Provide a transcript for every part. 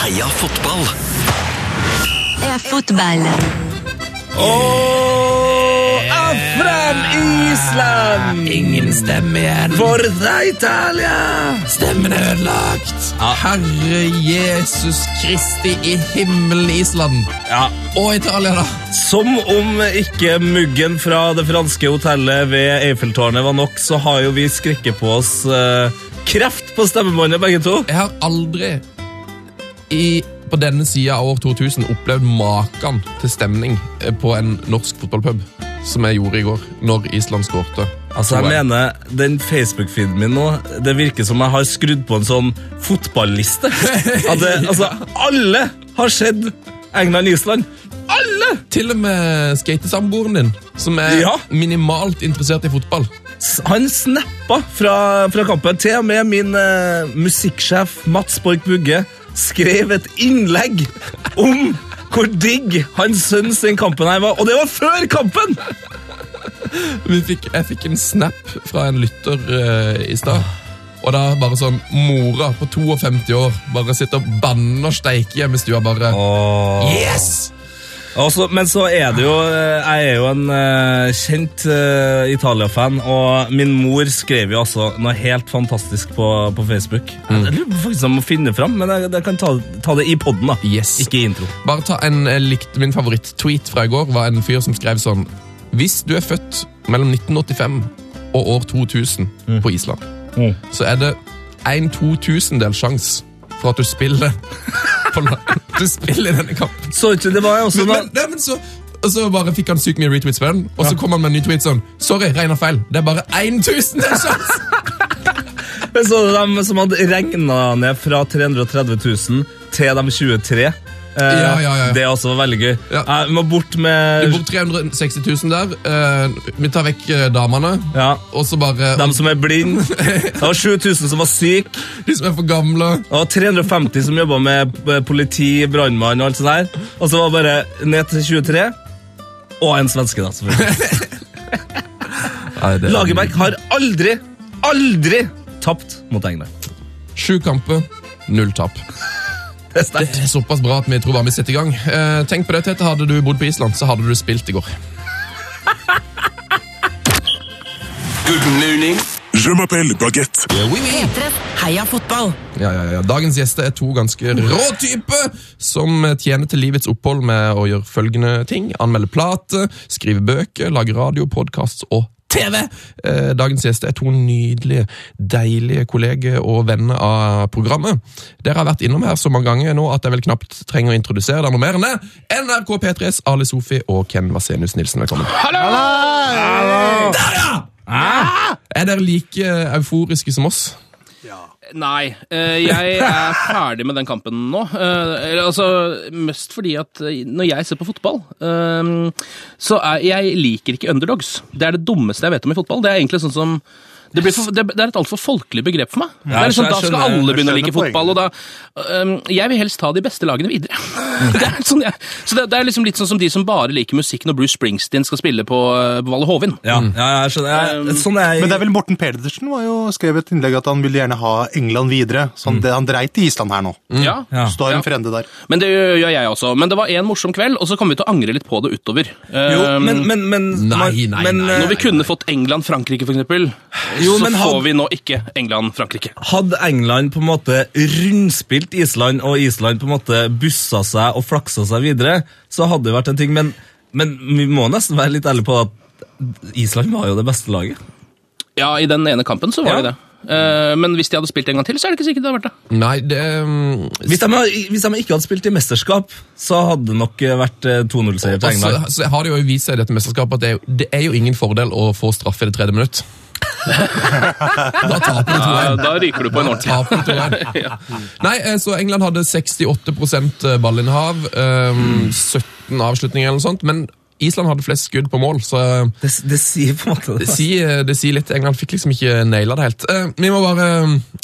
Heia fotball! Heia fotball. Og Afran Island! Ingen stemme igjen. Forza Italia! Stemmen er ødelagt. Herre Jesus Kristi i himmelen Island. Ja, Og Italia, da. Som om ikke muggen fra det franske hotellet ved Eiffeltårnet var nok, så har jo vi skrekket på oss eh, kreft på stemmebåndet, begge to. Jeg har aldri i, på denne sida av år 2000 opplevd maken til stemning eh, på en norsk fotballpub som jeg gjorde i går, når Island skårte. Altså, jeg mener, Den Facebook-feeden min nå, det virker som jeg har skrudd på en sånn fotballiste. At det, altså, alle har sett England-Island. Alle! Til og med skatesamboeren din, som er Ja. minimalt interessert i fotball. Han snappa fra, fra kampen. Til og med min uh, musikksjef Mats Borch Bugge skrev et innlegg om hvor digg hans sønns den kampen her var. Og det var før kampen! Vi fikk, jeg fikk en snap fra en lytter uh, i stad. Og da bare sånn Mora på 52 år bare sitter og banner og steiker hjemme i stua. bare Yes! Og så- men så er det jo eh, Jeg er jo en uh, kjent uh, Italia-fan, og min mor skrev jo altså noe helt fantastisk på, på Facebook. Jeg lurer faktisk om å finne fram, men jeg, jeg kan ta, ta det i poden, da. Yes. Ikke i intro. Bare ta en likt, Min favoritt-tweet fra i går var en fyr som skrev sånn Hvis du er født mellom 1985 og år 2000 på Island, Mm. så er det en to tusendels sjanse for at du spiller på la- Du spiller i denne kampen. Så ikke det var jeg også Men, men, men så, og så bare fikk han sykt mye retweets for den, og så kom han med en ny tweet sånn Sorry, regna feil. Det er bare én tusendels sjanse! Men så de som hadde regna ned fra 330 000 til de 23. Eh, Ja, ja, ja. Det er også veldig gøy. Ja. Jeg må bort med Du bor 360 000 der. Eh, vi tar vekk eh, damene, ja, og så bare De som er blinde. Det var 7000 som var syke. de som er for gamle. Var 350 som jobba med eh, politi, brannmann og alt sånt der. Og så var det bare ned til 23. Og en svenske, da, selvfølgelig. Er- Lagerbäck har aldri, aldri tapt mot England. Sju kamper, null tap. Det er Det er såpass bra at vi tror bare vi setter i gang. Eh, tenk på det, Tete. Hadde du bodd på Island, så hadde du spilt i går. Good morning. Je m'appelle Baguette. Yeah, oui, oui. Heia fotball. Ja, ja, ja. Dagens gjester er to ganske rå typer som tjener til livets opphold med å gjøre følgende ting. Anmelde plate, skrive bøker, lage radio, podkast og TV. Eh, Dagens gjester er to nydelige, deilige kolleger og venner av programmet. Dere har vært innom her så mange ganger nå at jeg vel knapt trenger å introdusere dere noe mer enn det. NRK P3s Ali Sofi og Ken Vasenius Nilsen, velkommen. Hallo Der, ja! Er dere like euforiske som oss? Nei, eh, jeg er ferdig med den kampen nå. Eh, altså, Mest fordi at eh, når jeg ser på fotball, så er jeg liker ikke underdogs. Det er det dummeste jeg vet om i fotball. Det er egentlig sånn som det, blir for, det, det er et altfor folkelig begrep for meg. det er liksom, Da skal skjønner- alle begynne å like fotball. og da, um, Jeg vil helst ta de beste lagene videre. det er sånn jeg, så det, det er liksom litt sånn som de som bare liker musikk når Bruce Springsteen skal spille på, på Valle Hovin. Ja, ja, jeg skjønner. Jeg, sånn er jeg. Men det er vel Morten Pedersen var jo skrev et innlegg at han ville gjerne ha England videre. Sånn det Han dreit i Island her nå. Ja, Ja. Står en Ja. frende der. Men det gjør jeg også. Men det var en morsom kveld, og så kommer vi til å angre litt på det utover. Jo, Um, men, men, men, Nei, nei, men, nei. eh, Når vi kunne fått England-Frankrike, for eksempel, Jo, så had, får vi nå ikke England-Frankrike. Hadde England på en måte rundspilt Island, og Island på en måte bussa seg og flaksa seg videre, så hadde det vært en ting. Men, men vi må nesten være litt ærlige på at Island var jo det beste laget. Ja, i den ene kampen så var Ja. det det. Eh, men hvis de hadde spilt en gang til, så er det ikke sikkert det hadde vært det. Nei, det um, Hvis de, hvis de ikke hadde spilt i mesterskap, så hadde det nok vært eh, 2-0-seier til Og så, så har det jo vist seg i dette mesterskapet at det er, jo, det er jo ingen fordel å få straffe i det tredje minutt. Da taper du to Da, igjen. da ryker du på en ordentlig. Igjen. Nei, eh, så England hadde 68 ballinnehav, um, 17 avslutninger eller noe sånt, men Island hadde flest skudd på mål, så eh, Det, det sier på en måte det det. sier, det sier litt. England fikk liksom ikke naila det helt. Eh, vi, må bare,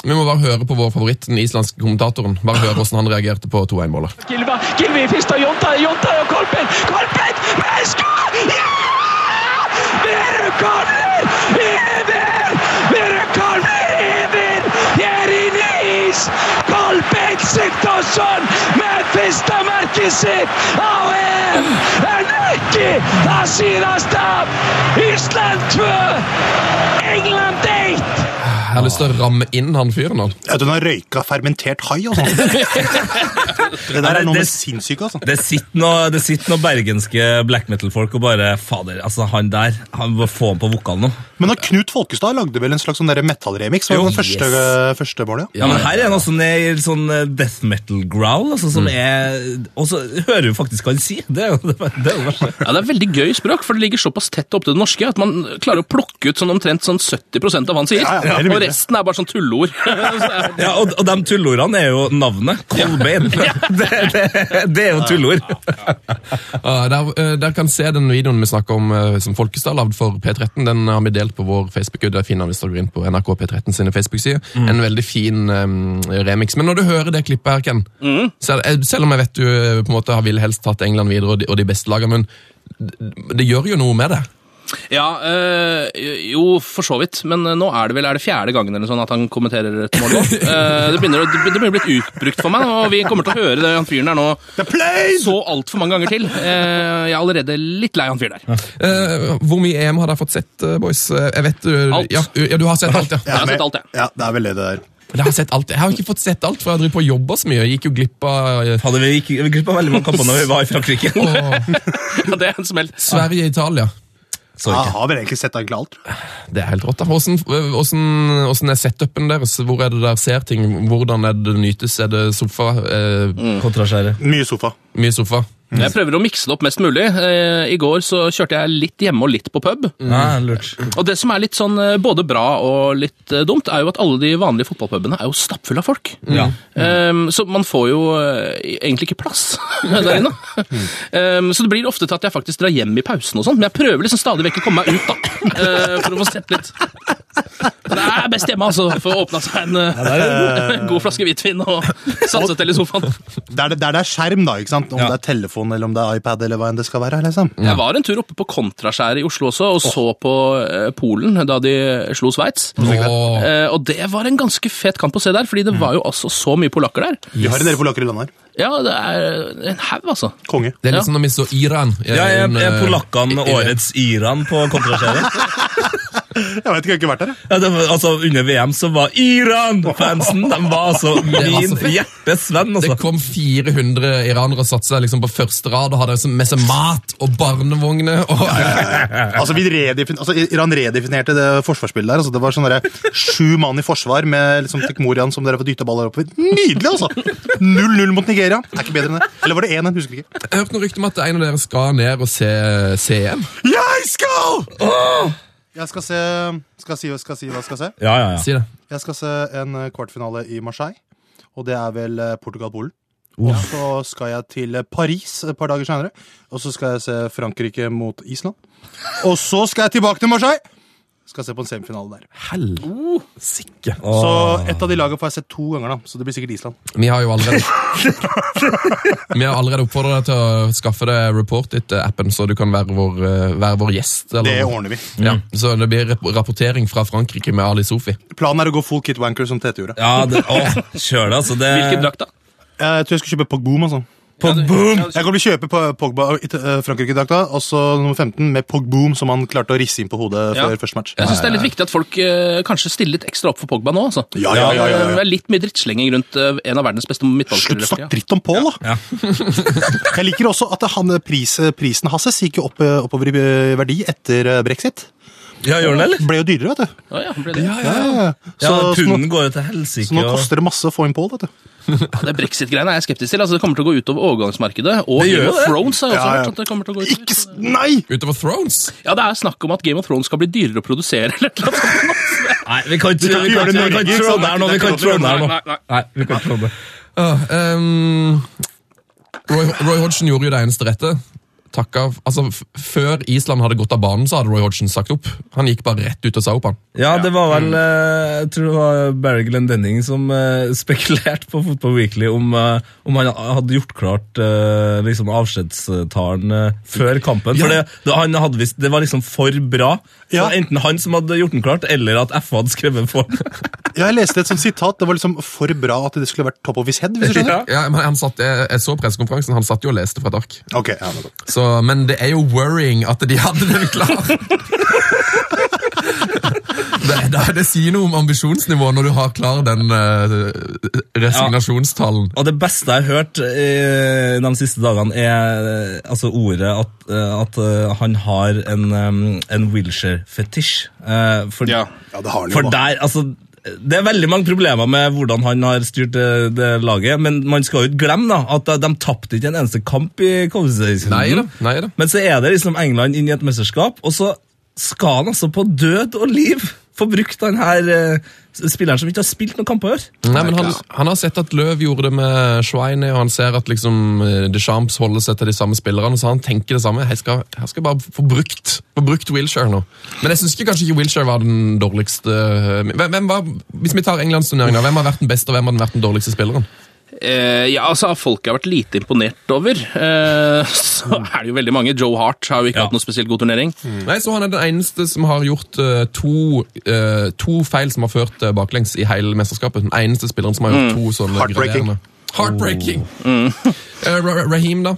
vi må bare høre på vår favoritt, den islandske kommentatoren. Bare høre hvordan han reagerte på 2-1-målet. Gilva, Gilvi Fista, Jonta, Jonta og Kolpen! Kolpen! Skål! Sigdórsson með fyrsta merki sitt. Á EM en ekki það síðasta Ísland 2. England 1. Jeg har lyst til å ramme inn han fyren. nå. Ja, Den har røyka fermentert hai og sånn. Det der er noe med sinnssyke, altså. Det sitter noen det sitter noe bergenske black metal-folk og bare Fader, altså han der Han må få ham på vokalen nå. Men da Knut Folkestad lagde vel en slags sånn metal-remix? Var den første, første målet? Ja, men her er han også ned i sånn eh, death metal-growl, altså, som er Og så hører du faktisk hva han sier. Det er jo det, det, er jo. Ja, Det er veldig gøy språk, for det ligger såpass tett opp til det norske at man klarer å plukke ut sånn omtrent sånn 70 av hva han sier. Ja, ja, og. Resten er bare sånn tulleord. Er- Ja, og, og de tullordene er jo navnet. Kolbein. Det, det, det er jo tullord. Ah, der, eh, der kan se den videoen vi snakker om eh, som Folkestad lagde for P13. Den har vi delt på vår Facebook, det finner vi hvis du går inn på NRK P13 sine Facebook-sider. En veldig fin um, remix. Men når du hører det klippet her, Ken, selv, eh, selv om jeg vet du på en måte har ville helst tatt England videre og de, og de beste lagene, men det, det gjør jo noe med det. Ja, øh, jo, for så vidt. Men øh, nå er det vel er det fjerde gangen eller sånn at han kommenterer et mål nå. Eh, det begynner å bli utbrukt for meg, og vi kommer til å høre det han fyren der nå så altfor mange ganger til. Eh, jeg er allerede litt lei han fyren der. Uh, hvor mye EM har dere fått sett, eh, boys? Eh, Jeg vet du, Alt. Ja, ja, du har sett alt, ja. Jeg har sett alt, ja. Ja, det er vel det det der. Jeg har sett alt. Jeg har ikke fått sett alt, for jeg drevet på og jobber så mye. Jeg gikk jo glipp av eh, Hadde vi gikk glipp av veldig mange kamper når vi var i Frankrike. oh. Ja, det er en smell. Sverige-Italia. Så Jeg har vel egentlig sett egentlig alt. Det er helt rått. da. Hvordan, hvordan, hvordan er setupen deres? Hvor er det der ser ting? Hvordan er det nytes? Er det sofa? Eh, Kontraskjæret. Mye sofa. Mye sofa? Jeg prøver å mikse det opp mest mulig. Eh, I går så kjørte jeg litt hjemme og litt på pub. Ja, lurt. Og det som er litt sånn eh, både bra og litt eh, dumt, er jo at alle de vanlige fotballpubene er jo stappfulle av folk. Ja. Um, så man får jo egentlig ikke plass der inne. Um, så det blir ofte til at jeg faktisk drar hjem i pausen og sånn, men jeg prøver liksom stadig vekk å komme meg ut, da. for å få sett litt. Men Det er best hjemme, altså, for å åpne seg en eh, god flaske hvitvin og satse til i sofaen. Der det, der det er skjerm, da. ikke sant? Om Ja. det er telefon eller om det er iPad eller hva enn det skal være. liksom. Jeg var en tur oppe på Kontraskjæret i Oslo også, og så på uh, Polen da de slo Sveits. Oh. Uh, og det var en ganske fet kamp å se der, fordi det var jo altså så mye polakker der. Vi har en del polakker i landet her. Ja, det er en haug, altså. Konge. det er Ja. litt som når vi så Iran. Ja, jeg, jeg, er eh, polakkene årets Iran på kontraskjæret? Jeg vet ikke, jeg har ikke vært der. jeg. Ja, det var, altså, under VM så var Iran-fansen De var altså min så fett. hjertes venn. Det Altså. kom 400 iranere og satte seg liksom på første rad og hadde med seg mat og barnevogner. Og, Altså, vi redefin altså, Iran redefinerte det forsvarsspillet der. Altså, det var sånn sju mann i forsvar med liksom, Tekmorian som dere får dytta baller oppover. Nydelig, altså! 0-0 mot Nigeria. Er ikke bedre enn det. Eller var det 1-1? Husker ikke. jeg hørte noe rykte om at en av dere skal ned og se CM. Jeg skal! Jeg skal se Skal jeg si, skal jeg si hva jeg skal se? Ja, ja, ja. Si det. Jeg skal se en eh, kvartfinale i Marseille. Og det er vel eh, Portugal-Polen. Og så skal jeg til eh, Paris et par dager senere. Og så skal jeg se Frankrike mot Island. Og så skal jeg tilbake til Marseille! Skal se på en semifinale der. Helsike. Så et av de lagene får jeg sett to ganger, da. Så det blir sikkert Island. Vi har jo allerede Vi har allerede oppfordret deg til å skaffe deg Report It-appen, så du kan være vår, eh, være vår gjest. eller- Det ordner vi. Ja, så det blir rapportering fra Frankrike med Ali Sofi. Planen er å gå full kit wanker, som Tete gjorde. ja det, å, kjør det, altså. Det, Hvilken drakt, da? Jeg tror jeg skal kjøpe Pogboom. altså. På boom! Jeg kommer til å kjøpe på Pogba i Frankrike-drakta, og så nummer 15 med Pogboom, som han klarte å risse inn på hodet Ja. før første match. Jeg synes det er litt viktig at folk eh, kanskje stiller litt ekstra opp for Pogba nå. altså. Ja, ja, ja, ja, ja. Det er litt mye drittslenging rundt eh, en av verdens beste Slutt midtballspillere. å snakke dritt om Paul, da! jeg liker også at han, pris, prisen hans gikk opp, eh, oppover i verdi etter eh, brexit. Ja, gjør den det, eller? Ble jo dyrere, vet du. Ja, ja, ble det. Ja, ja, Ja, så, ja, Punden går jo til helsike. så nå og- koster det masse å få inn Pål, vet du. Ja, det Brexit-greiene er jeg skeptisk til. altså Det kommer til å gå utover overgangsmarkedet. Og Det Game of det. Thrones har jeg også Ja, ja. hørt at det kommer til å gå utover. Ikke Nei! Utover Thrones. Ja, det er snakk om at Game of Thrones skal bli dyrere å produsere. eller noe sånt. Nei, vi kan ikke kan vi gjøre kan det vi kan ikke trå så der nå. Vi kan ikke trå der nå. Nei, vi kan ikke trå det. Ah, ehm, Roy, Roy Hodgson gjorde jo det eneste rette. Takka, altså, før Island hadde gått av banen, så hadde Roy Hodgson sagt opp. Han gikk bare rett ut og sa opp, han. Ja, det var vel eh, Jeg tror det var Barry Glenn Denning som eh, spekulerte på Fotball Weekly om, eh, om han hadde gjort klart liksom avskjedstalen før kampen. For det, det, han hadde visst, det var liksom for bra. Så Enten han som hadde gjort den klart, eller at FA hadde skrevet for. Ja, jeg leste et sånt sitat. Det var liksom for bra at det skulle vært top of his head. hvis du skjønner. Ja, men han satt, jeg, jeg så pressekonferansen, han satt jo og leste fra et ark. Okay, ja, men. Så, men det er jo worrying at de hadde den klar. det, det, det sier noe om ambisjonsnivået når du har klar den uh, resignasjonstallen. Og det beste jeg har hørt eh, de siste dagene, er eh, altså ordet at, eh, at eh, han har en, um, en Wilshere-fetisj. Eh, for, Ja. Ja, det har han jo, for der, altså det er veldig mange problemer med hvordan han har styrt det, det laget, men man skal jo ikke glemme da, at de, tapte ikke en eneste kamp i Nei da, kvalifiseringsrunden. nei da. Men så er det liksom England inn i et mesterskap, og så skal han altså på død og liv få brukt den her eh, spilleren som ikke har spilt noen kamper i. Nei, men han, han har sett at Løv gjorde det med Schweine, og han ser at liksom eh, Deschamps holder seg til de samme spillerne, så han tenker det samme. Jeg skal, jeg skal bare få brukt, få brukt Wilshere nå. Men jeg syns kanskje ikke Wilshere var den dårligste hvem, hvem var, Hvis vi tar Englandsturneringa, hvem har vært den beste, og hvem har vært den dårligste spilleren? Eh, ja, altså, Folk jeg har vært lite imponert over. Eh, så er det jo veldig mange. Joe Hart har jo ikke Ja. hatt noe spesielt god turnering. Nei, så Han er den eneste som har gjort uh, to, uh, to feil som har ført uh, baklengs i hele mesterskapet. Den eneste spilleren som har gjort to sånne Heartbreaking. Heartbreaking! Eh, Ra- Raheem, da?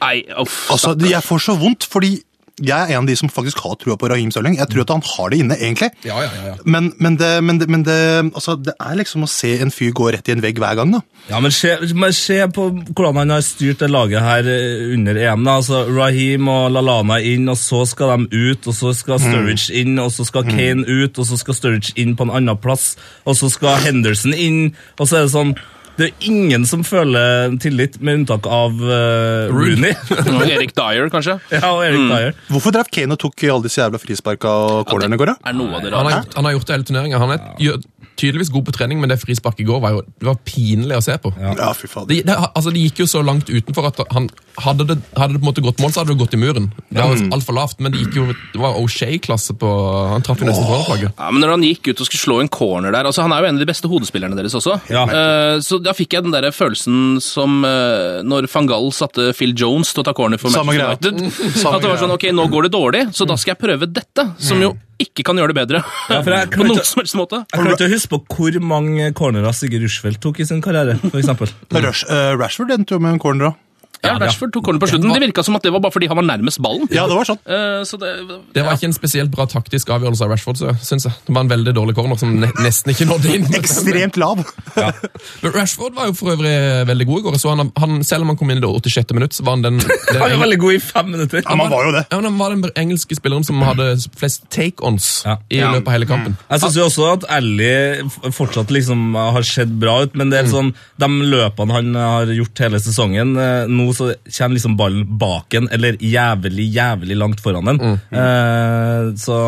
Nei, uff. Altså, Jeg får så vondt, fordi jeg er en av de som faktisk har trua på Raheem Stirling. Jeg tror at han har det inne, egentlig. Ja, ja, ja. Men, men, det, men, det, men det, altså, det er liksom å se en fyr gå rett i en vegg hver gang. da. Ja, men se, men se på hvordan han har styrt det laget her eh, under EM. da. Altså, Raheem og Lalana inn, og så skal de ut, og så skal Sturridge inn, og så skal Kane ut, og så skal Sturridge inn på en annen plass, og så skal Henderson inn, og så er det sånn det er ingen som føler tillit, med unntak av uh, Rooney. Og Erik Dyer, kanskje? ja, og Erik Dyer. Hvorfor drev Kane og tok alle disse jævla frisparka og cornerne i går? da? Er Han har, gjort- han har gjort det hele turneringa. Han er gjør- tydeligvis god på trening, men det frisparket i går var jo det var pinlig å se på. Ja, fy faen. Det, det, altså, det gikk jo så langt utenfor at han hadde det, hadde det på en måte gått mål, så hadde det gått i muren. Det var Mm. altfor lavt, men det gikk jo Det var O'Shea-klasse på Han traff jo nesten cornerflagget. Ja, men når han gikk ut og skulle slå en corner der altså Han er jo en av de beste hodespillerne deres også. Ja. Uh, så da fikk jeg den der følelsen som uh, når van Gaal satte Phil Jones til å ta corner for Manchester. United. Samme At det var sånn, ok, nå går det dårlig, så da skal jeg prøve dette, som jo ikke kan gjøre det bedre. Ja, for jeg på noen som helst måte. Jeg klarer ikke å huske på hvor mange cornerer Sigurd Rushfeldt tok i sin karriere, for eksempel. Rush, uh, Rashford endte jo med en corner, da. Ja, Rashford tok corner på slutten. Det virka som at det var bare fordi han var nærmest ballen. Ja, det var sånn. Uh, så det, Det var ikke en spesielt bra taktisk avgjørelse av Rashford, så syns jeg. Det var en veldig dårlig corner som nesten ikke nådde inn. Ekstremt lav. Men Rashford var jo for øvrig veldig god i går. Så han, han, selv om han kom inn i det 86. minutt, så var han den, den Han var veldig god i fem minutter. Han, han var jo det. ja, men han var den engelske spilleren som hadde flest take-ons Ja. i Ja. løpet av hele kampen. Jeg syns jo også at Ally fortsatt liksom har sett bra ut, men det er sånn, de løpene han har gjort hele sesongen, eh, nå så kommer liksom ballen bak en, eller jævlig, jævlig langt foran en. Eh, så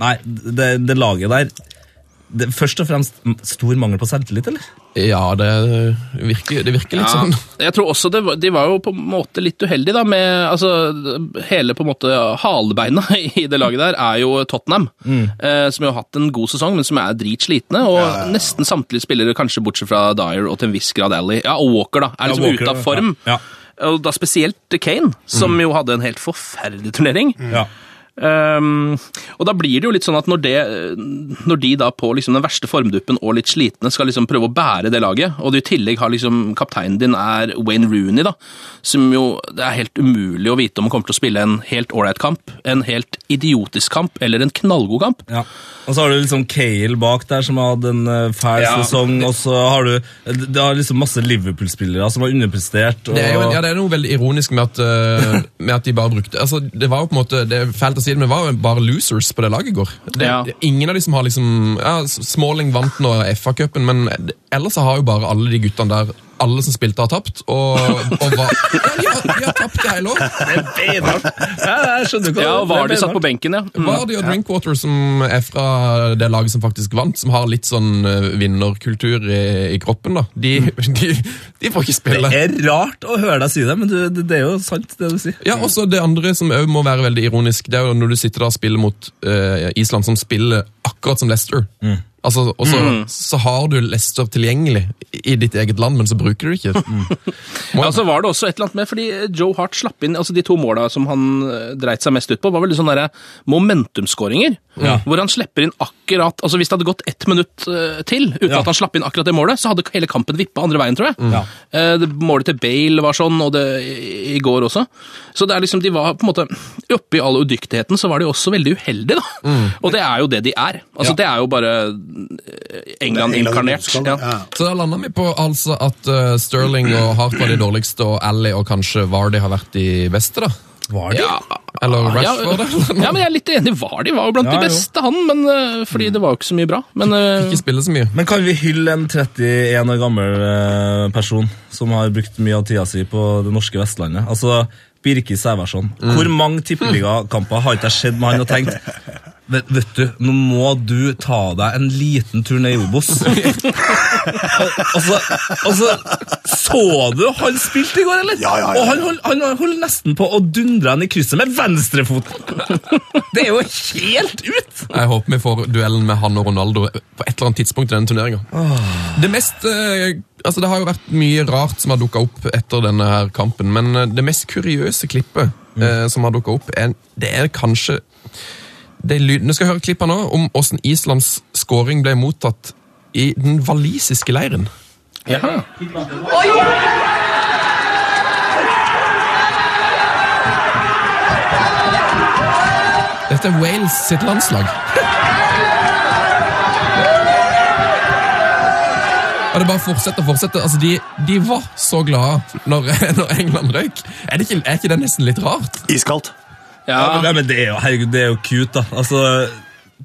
nei, det, det laget der det, Først og fremst stor mangel på selvtillit, eller? Ja, det virker, det virker litt Ja, sånn. jeg tror også det, De var jo på en måte litt uheldige, da, med altså, Hele på en måte halebeina i det laget der er jo Tottenham. Eh, som jo har hatt en god sesong, men som er dritslitne. Og nesten samtlige spillere, kanskje bortsett fra Dyer og til en viss grad Ally. Ja, og Walker, da. Er liksom ja, ute av form. ja. Og da spesielt Kane, som jo hadde en helt forferdelig turnering. Ja. Um, og da blir det jo litt sånn at når, det, når de da på liksom den verste formduppen og litt slitne skal liksom prøve å bære det laget, og du i tillegg har liksom kapteinen din er Wayne Rooney, da, som jo det er helt umulig å vite om han kommer til å spille en helt ålreit kamp, en helt idiotisk kamp eller en knallgod kamp. Ja. Og så har du liksom Cale bak der, som har hatt en eh, fæl Ja. sesong. Og så har du Det har liksom masse Liverpool-spillere som har underprestert. Og, Det er, jo, ja, det er noe veldig ironisk med at, eh, med at de bare brukte altså, Det var jo på en måte, det er fælt å si det, men det var jo bare losers på det laget i går. Det, Ja. ingen av de som har liksom ja, Smalling vant nå FA-cupen, men ellers har jo bare alle de guttene der alle som spilte, har tapt. Og, og var, ja, de, har, de har tapt er beinhardt. Ja, jeg skjønner ikke Ja, og det Vardy satt på benken, ja. Mm. Vardy og Drinkwater, som er fra det laget som faktisk vant, som har litt sånn eh, vinnerkultur i, i kroppen, da. De, de, de får ikke spille. Det er rart å høre deg si det, men du, det, det er jo sant, det du sier. Ja, også Det andre som òg må være veldig ironisk, det er jo når du sitter der og spiller mot uh, Island, som spiller akkurat som Leicester. Altså, og så, så har du Leicester tilgjengelig i ditt eget land, men så bruker du ikke. Mm. Ja, så var det også et eller annet med, fordi Joe Hart slapp inn altså De to måla som han eh, dreit seg mest ut på, var veldig sånne momentumskåringer. Ja. Hvor han slipper inn akkurat altså Hvis det hadde gått ett minutt eh, til uten Ja. at han slapp inn akkurat det målet, så hadde hele kampen vippa andre veien, tror jeg. Ja. Eh, det, målet til Bale var sånn, og det i, går også. Så det er liksom, de var på en måte Oppi all udyktigheten så var de også veldig uheldige, da. Og det er jo det de er. Altså Ja. Det er jo bare eh, England inkarnert. Ja. Så da landa vi på altså at uh, Sterling og Hart var de dårligste, og Ally og kanskje Vardy har vært de beste, da? Var de? Ja, Eller Rashford? Ja, ja, men jeg er litt enig. Vardy var jo blant Ja, de jo. beste, han. Men, uh, fordi det var jo ikke så mye bra. Men uh, Ikke spille så mye. Men kan vi hylle en 31 år gammel person som har brukt mye av tida si på det norske Vestlandet? Altså, Birki Sæversson. Hvor mange tippeligakamper har ikke jeg sett med han og tenkt vet, vet du, nå må du ta deg en liten tur ned i Obos. altså, og, så, du han spilte i går, eller? Ja, ja, ja. Og han holdt, han holdt nesten på å dundre han i krysset med venstrefoten! Det er jo helt ut! Jeg håper vi får duellen med han og Ronaldo på et eller annet tidspunkt i denne turneringa. Det mest eh, Altså, det har jo vært mye rart som har dukka opp etter denne her kampen, men eh, det mest kuriøse klippet eh, som har dukka opp, er, det er kanskje det er lyden. Vi skal høre klippene nå om hvordan Islands scoring ble mottatt i den walisiske leiren. jaha. Dette er Wales sitt landslag. Og det bare fortsetter og fortsetter. Altså, de, de var så glade når, når England røyk. Er, det ikke, er ikke det nesten litt rart? Iskaldt. Ja, men, men det er jo, herregud, det er jo cute, da. Altså,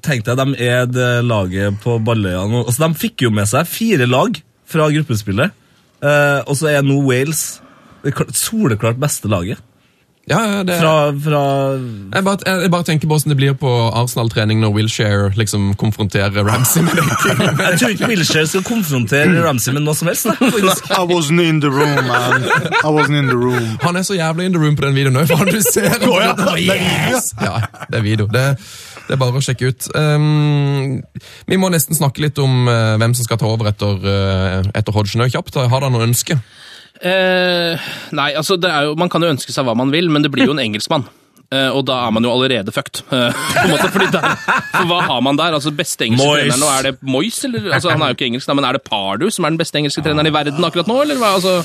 tenk deg, de er det laget på Balløya nå. Altså, de fikk jo med seg fire lag fra gruppespillet, eh, og så er nå Wales det soleklart beste laget. Ja, ja, det, Fra, fra jeg, bare, jeg, jeg bare tenker på hvordan det blir på Arsenal-trening når Wilshere liksom konfronterer Ramsey med det. Jeg tror ikke Wilshere skal konfrontere Ramsey med noe som helst. I wasn't in the room, man. I wasn't in the room. Han er så jævlig in the room på den videoen. Hva du ser? ja, det er video. yes! Ja, det er video. Det, det er bare å sjekke ut. Um, vi må nesten snakke litt om uh, hvem som skal ta over etter, uh, etter Hodgson. Kjapt, har dere noe ønske? Eh, nei, altså det er jo, Man kan jo ønske seg hva man vil, men det blir jo en engelskmann. Eh, og da er man jo allerede fucked. Eh, på en måte, fordi der, for hva har man der? Altså Beste engelske treneren nå, er det Moyes? Eller, altså, han er jo ikke engelsk, men er det Pardu som er den beste engelske treneren i verden akkurat nå? Eller, hva? Altså.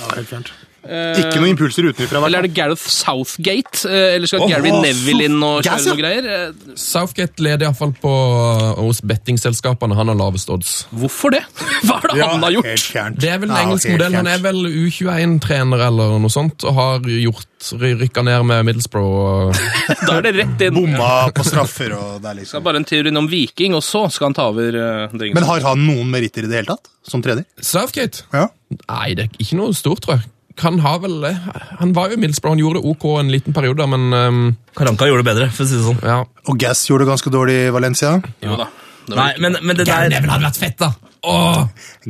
Ikke noen impulser utenfra. eller er det Gareth Southgate? Eh, eller skal oh, Gary Neville inn og kjøre ja. noe greier? Eh, Southgate leder iallfall på hos bettingselskapene. Han har lavest odds. hvorfor det? Hva er det han har gjort? Det er vel en Ja, engelsk modell. Han er vel U21-trener eller noe sånt, og har gjort rykka ned med Middlesbrough. Da er det rett inn. Bomma på straffer og det er Skal liksom bare en tur innom Viking, og så skal han ta over. eh, Men har han noen meritter i det hele tatt? Som trener? Southgate? Ja. Nei, det er ikke noe stort, tror jeg. Han ha vel Han var jo Middlesbrough, han gjorde det ok en liten periode, men um, Karanka gjorde det bedre, for å si det sånn. ja. Og Gass gjorde det ganske dårlig i Valencia. Jo da. Det Nei, men, men det der Neville hadde vært fett, da! Åh,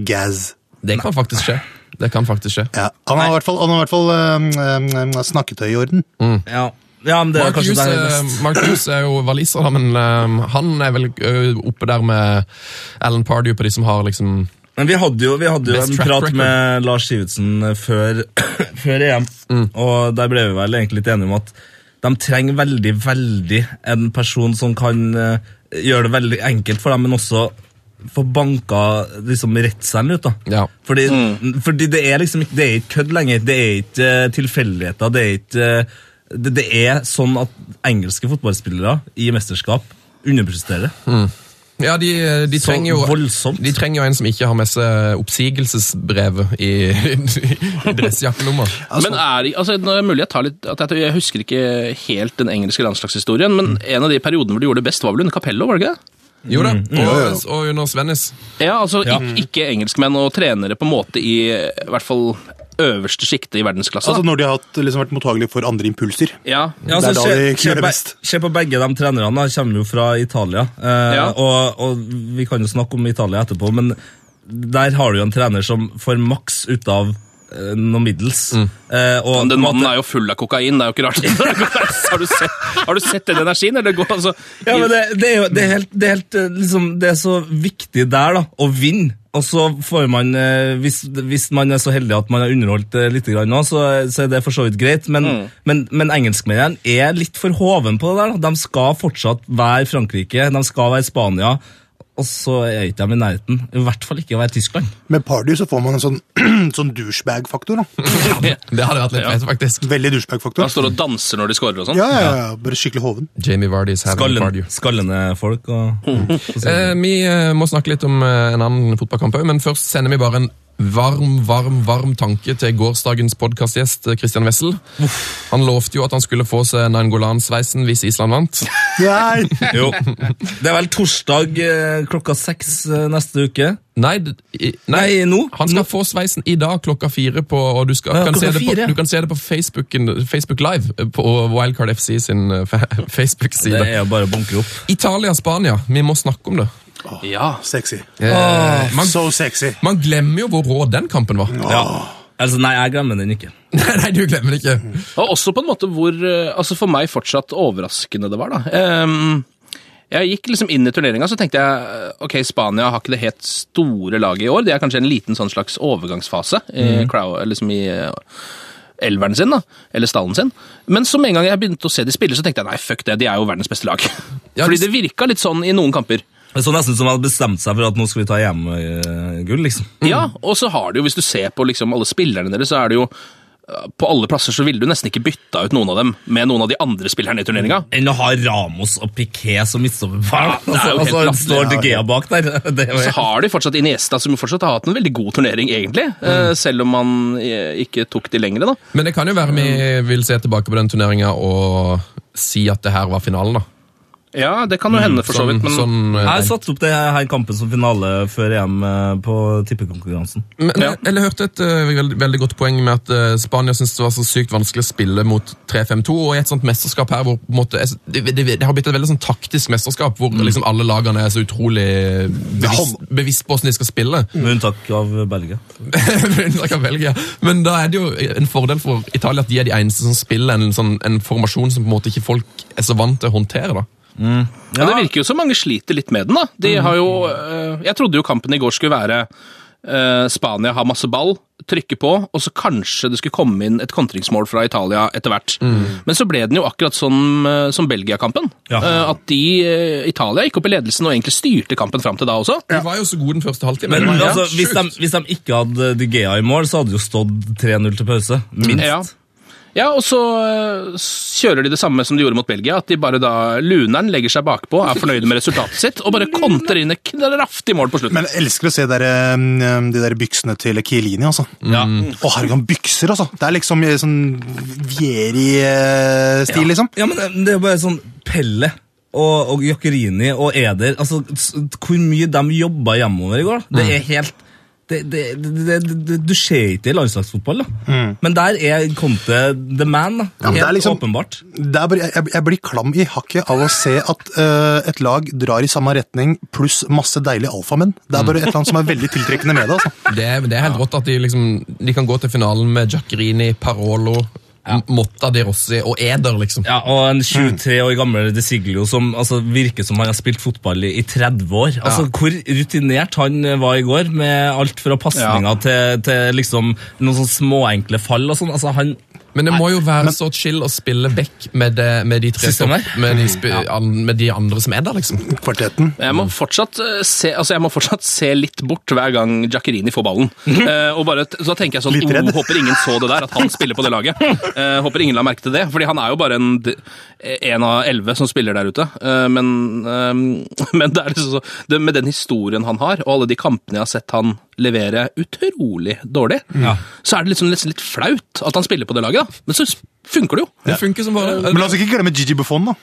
Gaz. det kan faktisk skje. Det kan faktisk skje. Ja. Han har i hvert fall, han har hvert fall um, um, snakketøy i orden. Ja, ja men det er Mark kanskje Hughes, der er, mest Mark Hughes er jo waliser, men um, han er vel oppe der med Alan Pardew på de som har liksom Men vi hadde jo, vi hadde jo en prat record. med Lars Sivertsen før, før EM, og der ble vi vel egentlig litt enige om at de trenger veldig, veldig en person som kan uh, gjøre det veldig enkelt for dem, men også få banka liksom redselen ut. da. Ja. Fordi, fordi det er liksom ikke, det er ikke kødd lenger. Det er ikke uh, tilfeldigheter. Det er ikke uh, det, det er sånn at engelske fotballspillere i mesterskap underpresterer. Ja, de, de, trenger jo, voldsomt. de trenger jo en som ikke har med seg oppsigelsesbrevet i, i dressjakkelomma. Men er, altså, det er mulig jeg tar litt at jeg, jeg husker ikke helt den engelske landslagshistorien, men en av de periodene hvor de gjorde det best, var vel under Capello? var det ikke det? Jo da, mm. og, og under Svennis. Ja, altså ik- Ikke engelskmenn og trenere på en måte i, i hvert fall øverste sjiktet i verdensklasse. Altså. Når de har hatt, liksom, vært mottagelige for andre impulser. ja, Ja, Det er altså, da de se, best. på begge de trenerne, De kommer jo fra Italia. Eh, Ja. og, og vi kan jo snakke om Italia etterpå, men der har du jo en trener som får maks ut av eh, noe middels. Eh, og den mannen er jo full av kokain, det er jo ikke rart. har, du sett, har du sett den energien? Eller går, altså, Ja, men det, det er jo det er helt, det er helt eh, liksom, Det er så viktig der, da, å vinne. Og så får man, eh, hvis, hvis man er så heldig at man har underholdt eh, litt nå, så, så er det for så vidt greit, men, men, men engelskmennene er litt for hoven på det der. De skal fortsatt være Frankrike, de skal være Spania, og så er ikke de i nærheten. I hvert fall ikke å være Tyskland. Med Party så får man en sånn, sånn douchebag-faktor. da. Det hadde vært litt fett, faktisk. Veldig douchebag-faktor. står og danser når de scorer og sånn. Ja, ja, ja, bare skikkelig hoven. Jamie Vardy is having Skallen, skallende folk og, og Eh, vi eh, må snakke litt om eh, en annen fotballkamp òg, men først sender vi bare en varm, varm varm tanke til gårsdagens podkastgjest Christian Wessel. Han lovte jo at han skulle få seg Nangolan-sveisen hvis Island vant. Nei! Jo. Det er vel torsdag eh, klokka seks eh, neste uke. Nei, i, nei, Nei, nå. han skal få sveisen i dag klokka fire, på, og du, skal, Ja, kan, se klokka det på, du kan se det på Facebook Live eh, på Wildcard FC sin Facebook-side. Det er bare å bunke opp. Italia-Spania, vi må snakke om det. Ja. Sexy. Eh, man, So sexy. man glemmer jo hvor rå den kampen var. Ja. Altså, nei, jeg glemmer den ikke. Nei, du glemmer den ikke. Og også på en måte hvor eh, Altså for meg fortsatt overraskende det var, da. Um, jeg gikk liksom inn i turneringa så tenkte jeg eh, ok, Spania har ikke det helt store laget i år. Det er kanskje en liten sånn slags overgangsfase i, crowd, liksom i eh, elveren sin, da, eller stallen sin. Men så med en gang jeg begynte å se de spille, så tenkte jeg nei, fuck det, de er jo verdens beste lag. Ja, Fordi det- det virka litt sånn i noen kamper. Det er så nesten som man hadde bestemt seg for at nå skal vi ta EM-gull, liksom. Ja, og så har det jo, hvis du ser på liksom alle spillerne deres, så er det jo eh, på alle plasser så ville du nesten ikke bytta ut noen av dem med noen av de andre spillerne i turneringa. Enn å ha Ramos og Piqué som midtstopperpar. Ja, det altså, altså, står De Gea bak der. Er Så har de fortsatt Iniesta, som fortsatt har hatt en veldig god turnering, egentlig. Mm. Selv om man eh, ikke tok de lengre, da. Men det kan jo være vi vil se tilbake på den turneringa og si at det her var finalen, da. Ja, det kan jo hende, for så vidt, men sånn, sånn, Jeg satte opp det her kampen som finale før EM eh, på tippekonkurransen. Men Ja. jeg, jeg hørte et uh, veldig, veldig godt poeng med at uh, Spania syntes det var så sykt vanskelig å spille mot 3-5-2, og i et sånt mesterskap her hvor på en måte, jeg- det, det, det har blitt et veldig sånn taktisk mesterskap, hvor liksom alle lagene er så utrolig bevisst, bevisst på hvordan de skal spille. Med unntak av Belgia. Med unntak av Belgia. Men da er det jo en fordel for Italia at de er de eneste som spiller en, sånn, en formasjon som på en måte ikke folk er så vant til å håndtere. da. Ja, det virker jo som mange sliter litt med den, da. De har jo eh, Jeg trodde jo kampen i går skulle være eh, Spania har masse ball, trykker på, og så kanskje det skulle komme inn et kontringsmål fra Italia etter hvert. Men så ble den jo akkurat sånn eh, som Belgia-kampen. Ja. At de, Italia gikk opp i ledelsen og egentlig styrte kampen fram til da også. De var jo så gode den første halvtimen. Men men altså, hvis, de, hvis de ikke hadde De Gea i mål, så hadde det jo stått 3-0 til pause. Minst. Ja. Ja, og så øh, kjører de det samme som de gjorde mot Belgia. At de bare da Luneren legger seg bakpå, er fornøyde med resultatet sitt, og bare kontrer inn et kraftig mål på slutten. Men jeg elsker å se der, eh, de der byksene til Kielini, altså. Ja. Å, herregud, han bykser, altså. Det er liksom eh, sånn Vieri-stil, liksom. Ja, men det- det er bare sånn Pelle og, og Jokkerini og Eder altså, Hvor mye de jobba hjemover i går. Det er helt det, det, det, det, det, Du ser ikke i landslagsfotball, da. Men der er Conte the man. da. Ja, helt er liksom- åpenbart. Det er bare, jeg, jeg blir klam i hakket av å se at uh, et lag drar i samme retning, pluss masse deilige alfamenn. Det er bare et eller annet som er veldig tiltrekkende med det. altså. Det er, det er helt rått at de, liksom, de kan gå til finalen med Giaccherini, Parolo, Motta de Rossi og Eder, liksom. Ja, Og en 23 år gammel De Siglio som altså, virker som han har spilt fotball i, i 30 år. Altså, Hvor rutinert han var i går, med alt fra pasninger til, til liksom, noen sånne småenkle fall. og sånn. Altså, han Men det må jo være så chill å spille back med, det, med, de tre stopp- med, de spi, an, med de andre som er der, liksom. Kvartetten. Jeg må fortsatt øh, se, altså jeg må fortsatt se litt bort hver gang Giaccherini får ballen. uh, og bare, så tenker jeg sånn Litt redd. oh, Håper ingen så det der, at han spiller på det laget. Uh, håper ingen la merke til det, fordi han er jo bare en, en av elleve som spiller der ute. Uh, men, eh, men det er liksom så, det, med den historien han har, og alle de kampene jeg har sett han levere utrolig dårlig, så er det liksom nesten litt flaut at han spiller på det laget. da. Men så funker det jo. Det funker som bare Men la oss ikke glemme Gigi Buffon, da.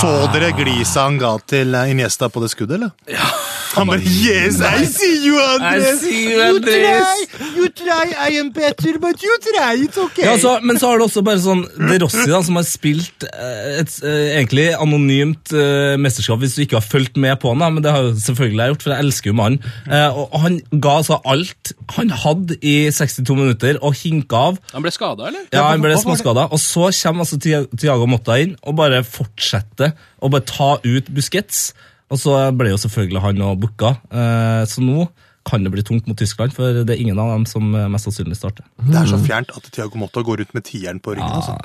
Så dere glisa han ga til eh, Iniesta på det skuddet, eller? Han bare Yes, I see you, Andres! I see you, Andres. You try, I am better, but you try, it's okay. Ja, så, men så har du også bare sånn De Rossi, da, som har spilt eh, et eh, egentlig anonymt uh, mesterskap, hvis du ikke har fulgt med på han, da, men det har jo selvfølgelig jeg gjort, for jeg elsker jo mannen. Uh, og og han ga altså alt han hadde i 62 minutter, og hinka av. Han ble skada, eller? Ja, han ble småskada. Og så kommer altså Tiago Motta inn og bare fortsetter å bare ta ut Busquets. Og så ble jo selvfølgelig han og booka. Eh, så nå kan det bli tungt mot Tyskland, for det er ingen av dem som mest sannsynlig starter. Det er så fjernt at Tiago Motta går ut med tieren på ryggen. Altså.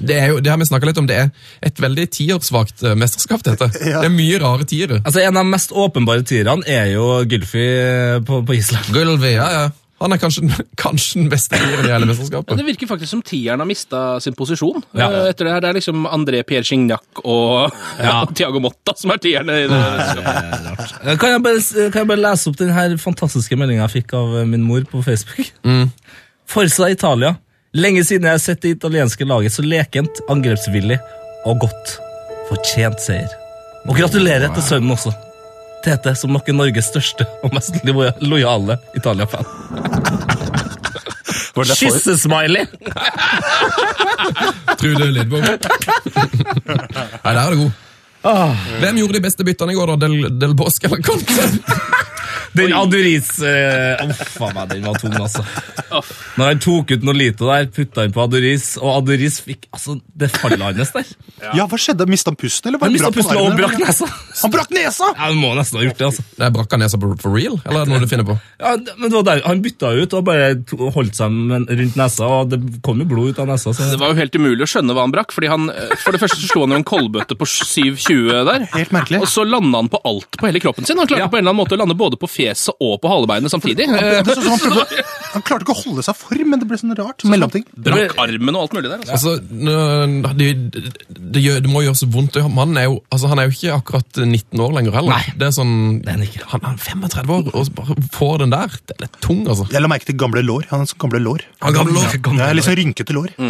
Det, er jo, det har vi snakket litt om, det er et veldig tiersvakt eh, mesterskap, dette. Ja. Det er mye rare tiere. Altså, En av de mest åpenbare tierne er jo Gylfi eh, på, på Island. Gylfi, ja, ja. Han er kanskje, kanskje den beste tieren i hele mesterskapet. det virker faktisk som tieren har mista sin posisjon. Ja. eh, Etter Det her. Det er liksom André Pierre Gignac og Ja. Thiago Motta som er tierne i det. Eh, Kan jeg bare, kan jeg bare lese opp den her fantastiske meldinga jeg fikk av eh, min mor på Facebook? Forsa Italia. Lenge siden jeg har sett det italienske laget så lekent, angrepsvillig og godt. Fortjent seier. Og gratulerer til sønnen også. Tete, som nok er Norges største og mest lo- lojale Italia-fan. Kyssesmiley! Trude Lidbom. Nei, der er det god. Hvem gjorde de beste byttene i går, da? Del, Del Bosque eller Conte? Den Aduris uh, Uff a meg, den var tung, altså. Når han tok ut noe lite der, putta han på Aduris, og Aduris fikk altså, det fallet hans der. Ja, hva skjedde? Mista han pusten, eller? var Han mista brakk pusten og brakk nesa. Han brakk nesa! Ja, Han må nesten ha gjort det, altså. Det Brakk han nesa på for real, eller er det noe du finner på? Ja, men det var der, Han bytta ut og bare holdt seg rundt nesa, og det kom jo blod ut av nesa. Så. Det var jo helt umulig å skjønne hva han brakk. fordi han, eh, For det første så slo han jo en kolbøtte på 7,20 der. Helt merkelig. Og så landa han på alt på hele kroppen sin. Han klarte på en eller annen måte å lande både på fjeset og på halebeinet samtidig. Eh, Det så ut som han, prøvde, han klarte ikke å holde seg for, men det ble sånn rart mellomting. Brakk armen og alt mulig der. Altså. Altså, det, det, det, gjør, det må gjøre så vondt. Mannen er jo, altså, han er jo ikke akkurat 19 år lenger heller. Nei. Det er sånn, er han ikke. han er 35 år, og så bare får den der. Det er tung, altså. Jeg la merke til gamle lår. Han har sånn gamle lår. Han gamle lår. Gamle er litt sånn rynkete lår.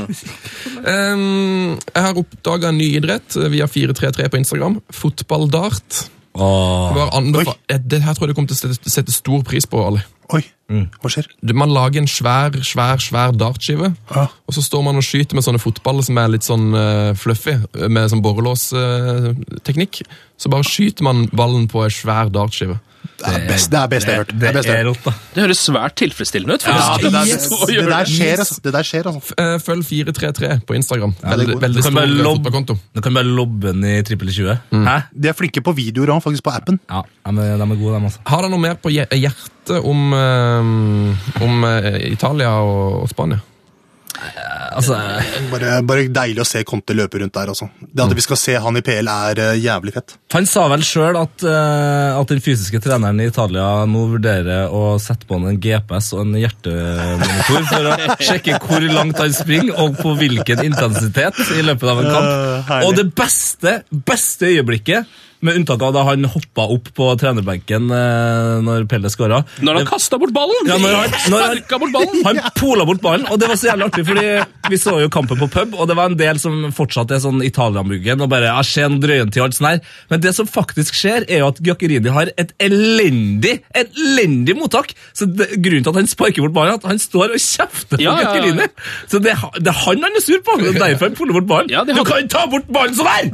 Ehm, jeg har oppdaga en ny idrett eh, via 433 på Instagram. Fotballdart. Åh. Bare anbefa- Eh, Det her tror jeg du kommer til å sette, sette stor pris på, Ali. Oi, hva skjer? Du- Man lager en svær, svær, svær dartskive, Ja. og så står man og skyter med sånne fotballer som er litt sånn uh, fluffy, med sånn borrelåsteknikk. så bare skyter man ballen på en svær dartskive. Det er best, det er best jeg har hørt. Det, Det er rått, da. Det høres svært tilfredsstillende ut. Ja, det, der, Yes. Det, der det. skjer, altså. Det der skjer, altså. Eh, Følg 433 på Instagram. det er Veldig, veldig kan stor eh, fotballkonto. Du kan bare lobbe den i trippel 20. Hæ? De er flinke på videoer òg, faktisk, på appen. Ja, er, de er gode, de, altså. Har dere noe mer på hje- hjertet om, eh, om eh, Italia og, og Spania? altså Bare, bare deilig å se Conte løpe rundt der, altså. Det at vi skal se han i PL, er eh, jævlig fett. Han sa vel sjøl at, eh, at den fysiske treneren i Italia nå vurderer å sette på han en GPS og en hjertemonitor for å sjekke hvor langt han springer og på hvilken intensitet i løpet av en kamp. Og det beste, beste øyeblikket, med unntak av da han hoppa opp på trenerbenken eh, når Pelle skåra Når han kasta bort ballen! Ja, når han, når han, bort ballen! han pola bort ballen, og det var så jævlig artig, fordi vi så jo kampen på pub, og det var en del som fortsatt er sånn Italia-muggen, og bare ja, skje en drøyen til alt sånn her. Men det som faktisk skjer, er jo at Giaccherini har et elendig, elendig mottak. Så det, grunnen til at han sparker bort ballen, er at han står og kjefter på Ja, ja. Giaccherini. Så det, det er han han er sur på, og derfor han poler bort ballen. Ja, de Du kan ta bort ballen sånn her!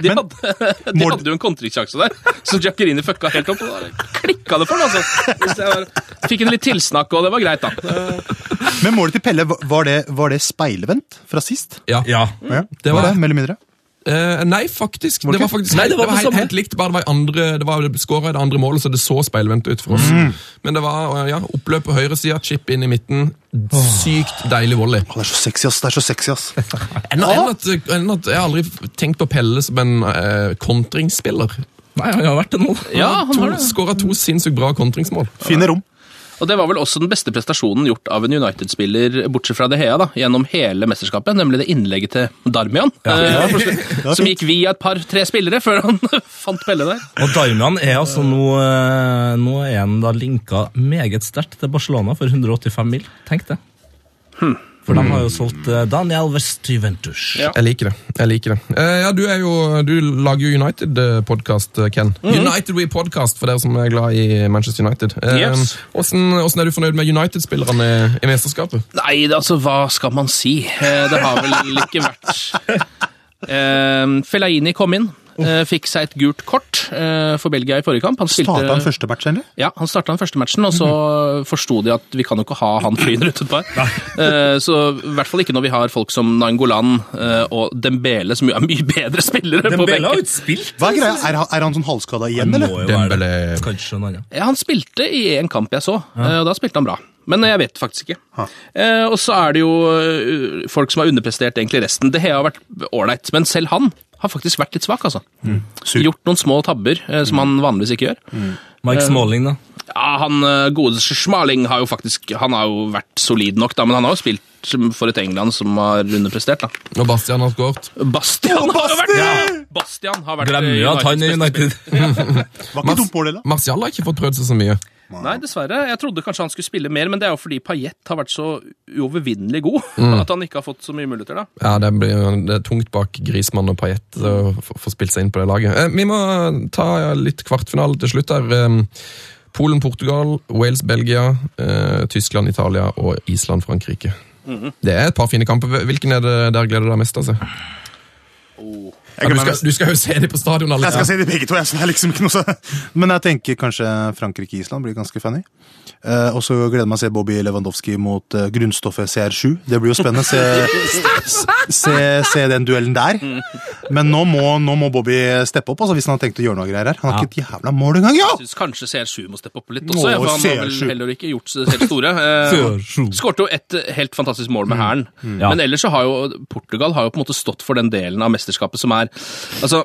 De, hadde, de hadde jo en kontringssjanse der, så Giaccherini fucka helt opp. og Klikka det for den altså. Hvis jeg var, fikk en litt tilsnakk, og det var greit, da. Men målet til Pelle, var det, var det speilvendt fra sist? Ja. Ja. Ja, Det var var det, Mellom mer eller mindre? Uh, nei, faktisk. Det Det var faktisk Nei, det var helt, samme. helt likt, bare det var andre, det var skåra i det andre målet, så det så speilvendt ut for oss. Men det var ja, oppløp på høyresida, chip inn i midten. Sykt deilig volley. Å, det er så sexy, ass. Det er så sexy, ass. Enn enn at, enn at jeg har aldri tenkt på Pelle som en eh, kontringsspiller. Nei, han har vært det nå. Ja, han har det. Skåra to sinnssykt bra kontringsmål. Fine rom. Og det var vel også den beste prestasjonen gjort av en United-spiller, bortsett fra De Hea, da, gjennom hele mesterskapet, nemlig det innlegget til Darmian. Ja, ja. slutten, som gikk via et par-tre spillere før han fant Pelle der. Og Darmian er altså nå, eh, nå er han da linka meget sterkt til Barcelona for 185 mil. Tenk det. For For de har jo solgt Daniel West til Juventus. Ja. Jeg liker det. jeg liker det. Eh, ja, Du er jo, du lager jo United-podkast, Ken. United We Podcast, for dere som er glad i Manchester United. Eh, Yes. Hvordan, hvordan er du fornøyd med United-spillerne i mesterskapet? Nei, altså, hva skal man si? Eh, Det har vel ikke vært eh, Fellaini kom inn. Eh, Fikk seg et gult kort uh, for Belgia i forrige kamp. Han spilte, Starta han første matchen, eller? Ja, han starta den første matchen, og så forsto de at vi kan jo ikke ha han fyren rundt et par. uh, Så i hvert fall ikke når vi har folk som Nangolan og Dembele, som jo er mye bedre spillere Dembele har jo benken. ikke spilt. Hva er greia? Er, han- er han sånn halvskada igjen, Han eller? jo Dembele. Kanskje noe annet. Ja, han spilte i en kamp jeg så, og da spilte han bra. Men jeg vet faktisk ikke. Eh, og så er det jo folk som har underprestert egentlig resten. Det har vært ålreit, men selv han har faktisk vært litt svak, altså. Mm. Gjort noen små tabber eh, som han vanligvis ikke gjør. Mike Smalling, da. Ja, han eh, gode Schmaling har jo faktisk Han har jo vært solid nok, da, men han har jo spilt for et England som har underprestert, da. Og Bastian har skåret. Bastian har jo vært ja. Bastian har vært Glemmer jo at han er United. Var ikke dum på det, da. Martial har ikke fått prøvd seg så mye. Nei, dessverre. Jeg trodde kanskje han skulle spille mer, men det er jo fordi Payet har vært så uovervinnelig god at han ikke har fått så mye muligheter, da. Ja, Det, blir, det er tungt bak Grismann og Payet å få spilt seg inn på det laget. Eh, vi må ta litt kvartfinale til slutt her. Eh, Polen-Portugal, Wales-Belgia, eh, Tyskland-Italia og Island-Frankrike. Det er et par fine kamper. Hvilken er det der gleder du deg mest Altså? se? Ja, du, skal, du skal jo se dem på stadion, alle. Jeg skal se dem begge to. Jeg, er liksom ikke noe så... Men jeg tenker kanskje Frankrike-Island blir ganske funny. Eh, og så gleder jeg meg å se Bobby Lewandowski mot eh, grunnstoffet CR7. Det blir jo spennende. Se, se, se den duellen der. Men nå må, nå må Bobby steppe opp altså, hvis han har tenkt å gjøre noe greier her. Han har ikke et jævla mål engang, ja! Jeg synes kanskje CR7 må steppe opp litt også, Nå, for han har vel heller ikke gjort seg helt store. Eh, Skårte jo et helt fantastisk mål med hæren. Ja. Men ellers så har jo Portugal har jo på en måte stått for den delen av mesterskapet som er Altså,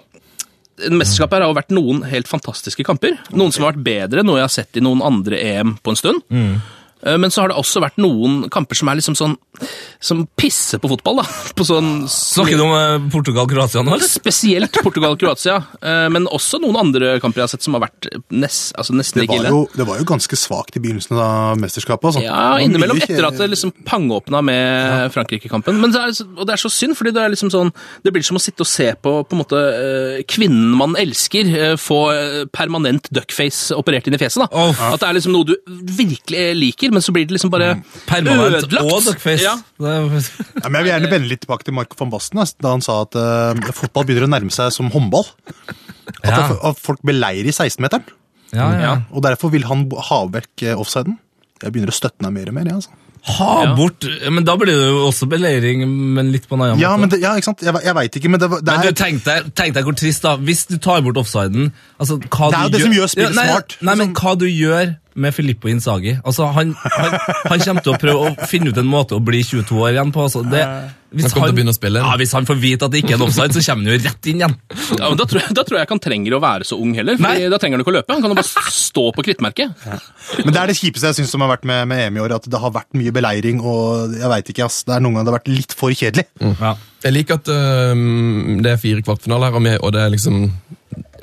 Mesterskapet her har jo vært noen helt fantastiske kamper. Noen som har vært bedre, noe jeg har sett i noen andre EM på en stund. Eh, Men så har det også vært noen kamper som er liksom sånn Som pisser på fotball, da. På sånn Snakker du om eh, Portugal-Kroatia nå? eller? Spesielt Portugal-Kroatia, eh, men også noen andre kamper jeg har sett som har vært nest, altså nesten Det like ille. det var jo ganske svakt i begynnelsen av mesterskapet. Altså. Ja, innimellom etter at det liksom pangåpna med Frankrike-kampen. Men det er, så- og det er så synd, fordi det er liksom sånn Det blir som å sitte og se på på en måte eh, kvinnen man elsker, eh, få eh, permanent duckface operert inn i fjeset. da. Oh. At det er liksom noe du virkelig liker, men så blir det liksom bare Permanent ødelagt. og. Ja. Ja, men jeg vil gjerne vende litt tilbake til Marco van Basten, da han sa at uh, fotball begynner å nærme seg som håndball. At, Ja. at folk beleirer i 16-meteren. Ja, ja. Ja. Og derfor vil han ha vekk eh, offsiden. Jeg begynner å støtte meg mer og mer. Ja, altså. Ha Ja. bort Men da blir det jo også beleiring, men litt på en annen Ja, måte. men det, ja, ikke sant? Jeg, jeg veit ikke, men det, det Men er du, tenk deg, tenk deg hvor trist, da. Hvis du tar bort offsiden altså, hva Det er jo det det som gjør spillet nei, smart. Nei, men hva du gjør med Filippo Inzaghi altså, han, han, han kommer til å prøve å finne ut en måte å bli 22 år igjen på. Altså, det, hvis, Han ja, hvis han får vite at det ikke er en offside, så kommer han jo rett inn igjen. Ja, men da, tror jeg, da tror jeg ikke han trenger å være så ung heller. Fordi Nei. Da trenger han ikke å løpe. Han kan jo bare stå på krittmerket. Men det er det kjipeste jeg synes som har vært med, med EM i år. At det har vært mye beleiring, og jeg vet ikke, ass. Det er noen ganger det har vært litt for kjedelig. Ja. Jeg liker at øh, det er fire kvartfinaler her, og det er liksom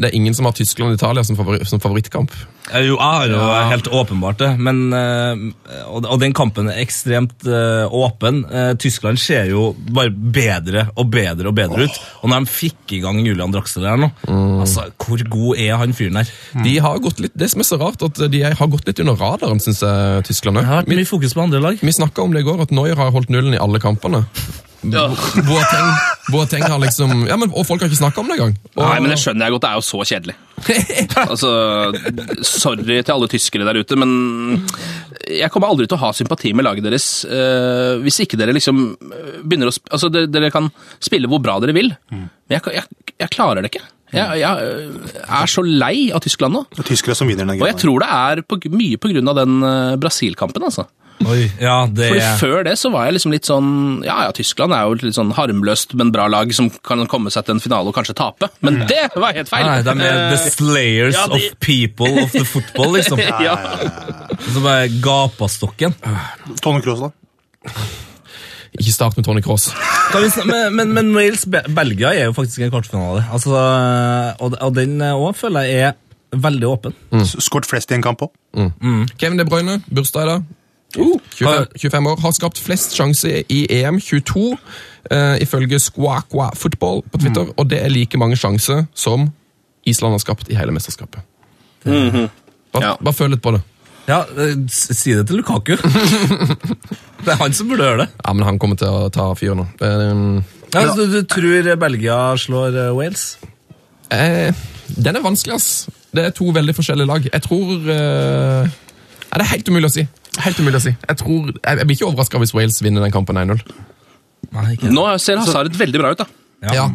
Det er ingen som har Tyskland og Italia som, favori, som favorittkamp. Eh, Jo, jeg har jo helt åpenbart det, men eh, og, og den kampen er ekstremt eh, åpen. Tyskland ser jo bare bedre og bedre og bedre ut. Og når de fikk i gang Julian Draxler her nå, altså, hvor god er han fyren her? De har gått litt, Det som er så rart, at de har gått litt under radaren, syns jeg, Tyskland Det har òg. vært mye fokus på andre lag. Vi snakka om det i går, at Neuer har holdt nullen i alle kampene. Ja. Boateng, Boateng har liksom ja, men, Og folk har ikke snakka om det engang. Og- Nei, men det skjønner jeg godt. Det er jo så kjedelig. altså, Sorry til alle tyskere der ute, men jeg kommer aldri til å ha sympati med laget deres uh, hvis ikke dere liksom eh, begynner å sp Altså, dere, dere kan spille hvor bra dere vil, men jeg, jeg, jeg klarer det ikke. Jeg, jeg eh, er så lei av Tyskland nå. Det er tyskere som vinner den Og jeg tror det er på, mye av den Brasil-kampen, altså. Oi, ja, det Fordi. Før det så var jeg liksom litt sånn Ja, ja, Tyskland er jo litt sånn harmløst, men bra lag som kan komme seg til en finale og kanskje tape. Men det var helt feil! Nei, de er the Eh, slayers ja, de- of people of the football, liksom. ja. Som er gapastokken. Tone Kroos, da? Ikke start med Tony Cross. Men, men, men Wales-Belgia er jo faktisk en kvartfinale. Altså, og, og den òg føler jeg er veldig åpen. Mm. Skåret flest i en kamp òg. Kevin De Bruyne, bursdag i dag. 25, 25 år. Har skapt flest sjanser i EM, 22, uh, ifølge Squaqua Football på Twitter. Og det er like mange sjanser som Island har skapt i hele mesterskapet. Bare, Ja. bare føl litt på det. Ja, eh, Si det til Lukaku. det er han som burde gjøre det. Ja, men han kommer til å ta fyr nå. Um, Ja, ja. du, du tror Belgia slår eh, Wales? Eh, den er vanskelig, ass. Det er to veldig forskjellige lag. Jeg tror uh, ja, Det er helt umulig å si. Helt umulig å si. Jeg, tror, jeg, jeg blir ikke overraska hvis Wales vinner den kampen 1-0. Nei, ikke Nå ser Hazard veldig bra ut, da. Ja.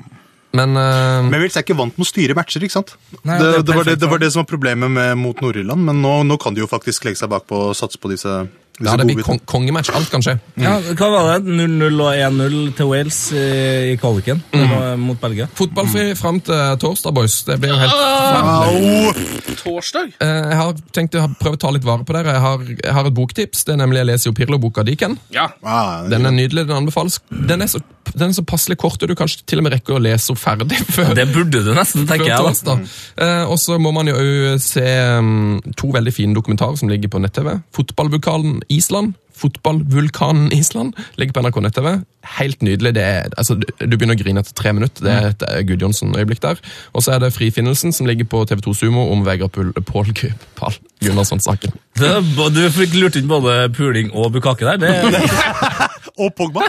Men uh... Men Wales er ikke vant med å styre matcher, ikke sant? Nei, det, det det, var det, det var det som var problemet med, mot Nord-Irland, men nå, nå kan de jo faktisk legge seg bakpå og satse på disse, ja, det blir kong kongematch. Alt kan skje. Ja, hva var det? 0-0 og 1-0 til Wales i, i kvaliken mm. mot Belgia. Fotballfri fram til torsdag, boys. Det blir jo helt Torsdag? Eh, Jeg har tenkt å prøve å ta litt vare på dere. Jeg har, jeg har et boktips. Det er nemlig Jeg leser jo Pirlo-boka Diken. Ja. Ah, Den er nydelig. Den anbefales. Den er så, den er så passelig kort, og du kanskje til og med rekker å lese opp ferdig før Det burde du nesten, tenker jeg. da. Eh, og så må man jo òg se um, to veldig fine dokumentarer som ligger på nett-TV. Fotballvulkanen Island. Fotballvulkanen Island ligger på NRK nett-TV. Helt nydelig. Det er, altså, du, begynner å grine etter tre minutter. Det er et eh, Gudjonsson-øyeblikk der. Og så er det Frifinnelsen som ligger på TV2 Sumo om Vegard Pål Gu- Gunnarsson-saken. Du fikk lurt inn både puling og bukake der. Det, Og Pogba!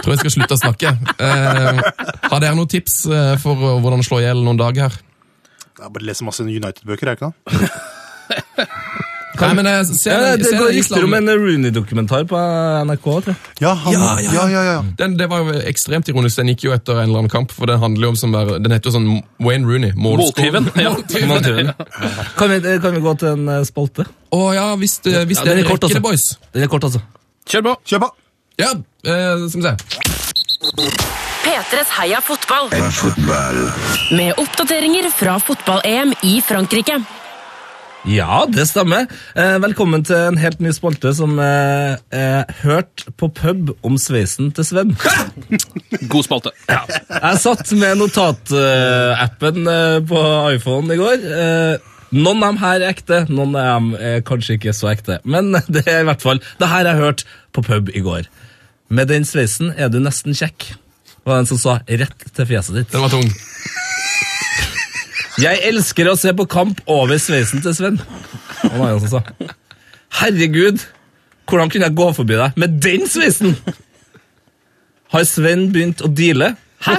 Tror jeg skal slutte å snakke. Eh, har dere noen tips eh, for hvordan hvordan slå i hjel noen dager her? Jeg bare leser masse United-bøker, er det ikke det? Nei, men jeg ser, ja, det ser går rykter om en Rooney-dokumentar på NRK. tror jeg. Ja, han, ja, ja, ja, ja. Den, det var jo ekstremt ironisk. Den gikk jo etter en eller annen kamp, for den handler jo om som er, den heter jo sånn Wayne Rooney. Måltyven. Ja. Kan vi, kan vi gå til en eh, spalte? Å ja, hvis, det, hvis Ja, den dere er kort, altså. det, boys. Den er kort, altså. Kjør på. Kjør på! Ja, eh, skal vi se. P3s Heia fotball. Med oppdateringer fra fotball-EM i Frankrike. Ja, det stemmer. Eh, velkommen til en helt ny spalte som eh, er hørt på pub om sveisen til Sven. God spalte. Ja. Jeg satt med notatappen eh, på iPhone i går. Noen av dem her er ekte, noen av dem er kanskje ikke så ekte. Men det er i hvert fall det her jeg hørte på pub i går. Med den sveisen er du nesten kjekk. Det var en som sa rett til fjeset ditt. Den var tung. Jeg elsker å se på kamp over sveisen til Sven. Og det var som sa Herregud, hvordan kunne jeg gå forbi deg med den sveisen? Har Sven begynt å deale? Hæ?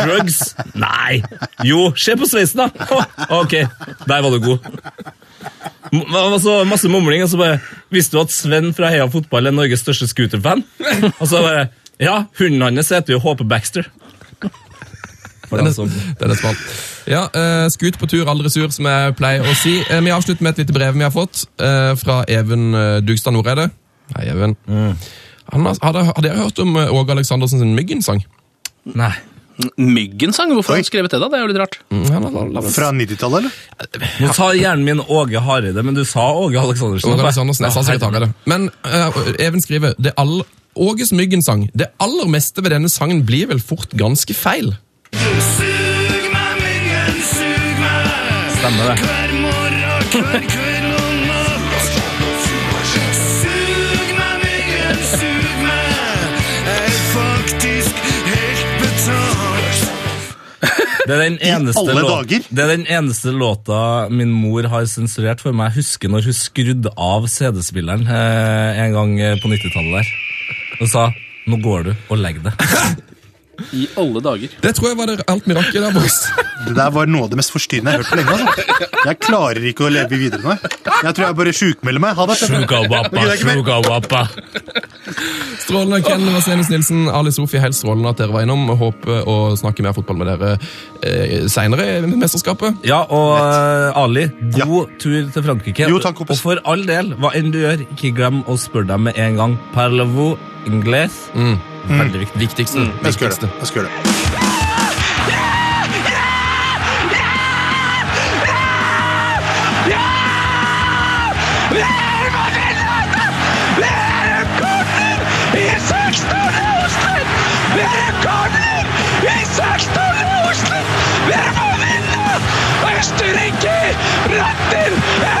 Drugs? Nei. Jo, se på sveisen, da! Ok, der var du god. M- Det var så masse mumling, og så bare Visste du at Sven fra Heia Fotball er Norges største scooterfan? Og så bare Ja, hunden hans heter jo HP Baxter. For Den den er, som den er smal. Ja, uh, Skut på tur, aldri sur, som jeg pleier å si. Uh, vi avslutter med et lite brev vi har fått uh, fra Even eh, Dugstad Noreide. Hei, Even. Han har, hadde, jeg dere hørt om eh, Åge Aleksandersen sin Myggen-sang? Nei. Myggen-sang? Hvorfor har han skrevet det, da? Det er jo litt rart. Mm, Fra 90-tallet, eller? Nå sa hjernen min Åge Hareide, men du sa Åge Aleksandersen. Åge Aleksandersen, jeg sa sikkert Hareide. Men uh, Even skriver det all, Åges Myggen-sang. Det aller meste ved denne sangen blir vel fort ganske feil. Stemmer det. Det er, den eneste alle låt- dager? det er den eneste låta min mor har sensurert for meg. Jeg husker når hun skrudde av CD-spilleren eh, en gang på 90-tallet der. Og sa 'nå går du og legg deg'. I alle dager. Det tror jeg var det alt mirakel der boys. Det der var noe av det mest forstyrrende jeg har hørt på lenge. Altså. Jeg klarer ikke å leve videre nå. Jeg tror jeg bare sjukmelder meg. Ha det. Sjuka-wappa, sjuka-wappa. Strålende, Ken Vasenus Nilsen, Ali Sofie, helt strålende at dere var innom. Håper å snakke mer fotball med dere eh, seinere i mesterskapet. Ja, og eh, Ali, Ja. god tur til Frankrike. Jo, takk, og for all del, hva enn du gjør, ikke glem å spørre dem med en gang. Parlez-vous anglais? Veldig viktig. Viktigste. Jeg skal gjøre det. Jeg skal gjøre det. Er 16. Oslo! Vi er rekorder i 16. Oslo! Vi er på vinner! Østerrike! Ratten er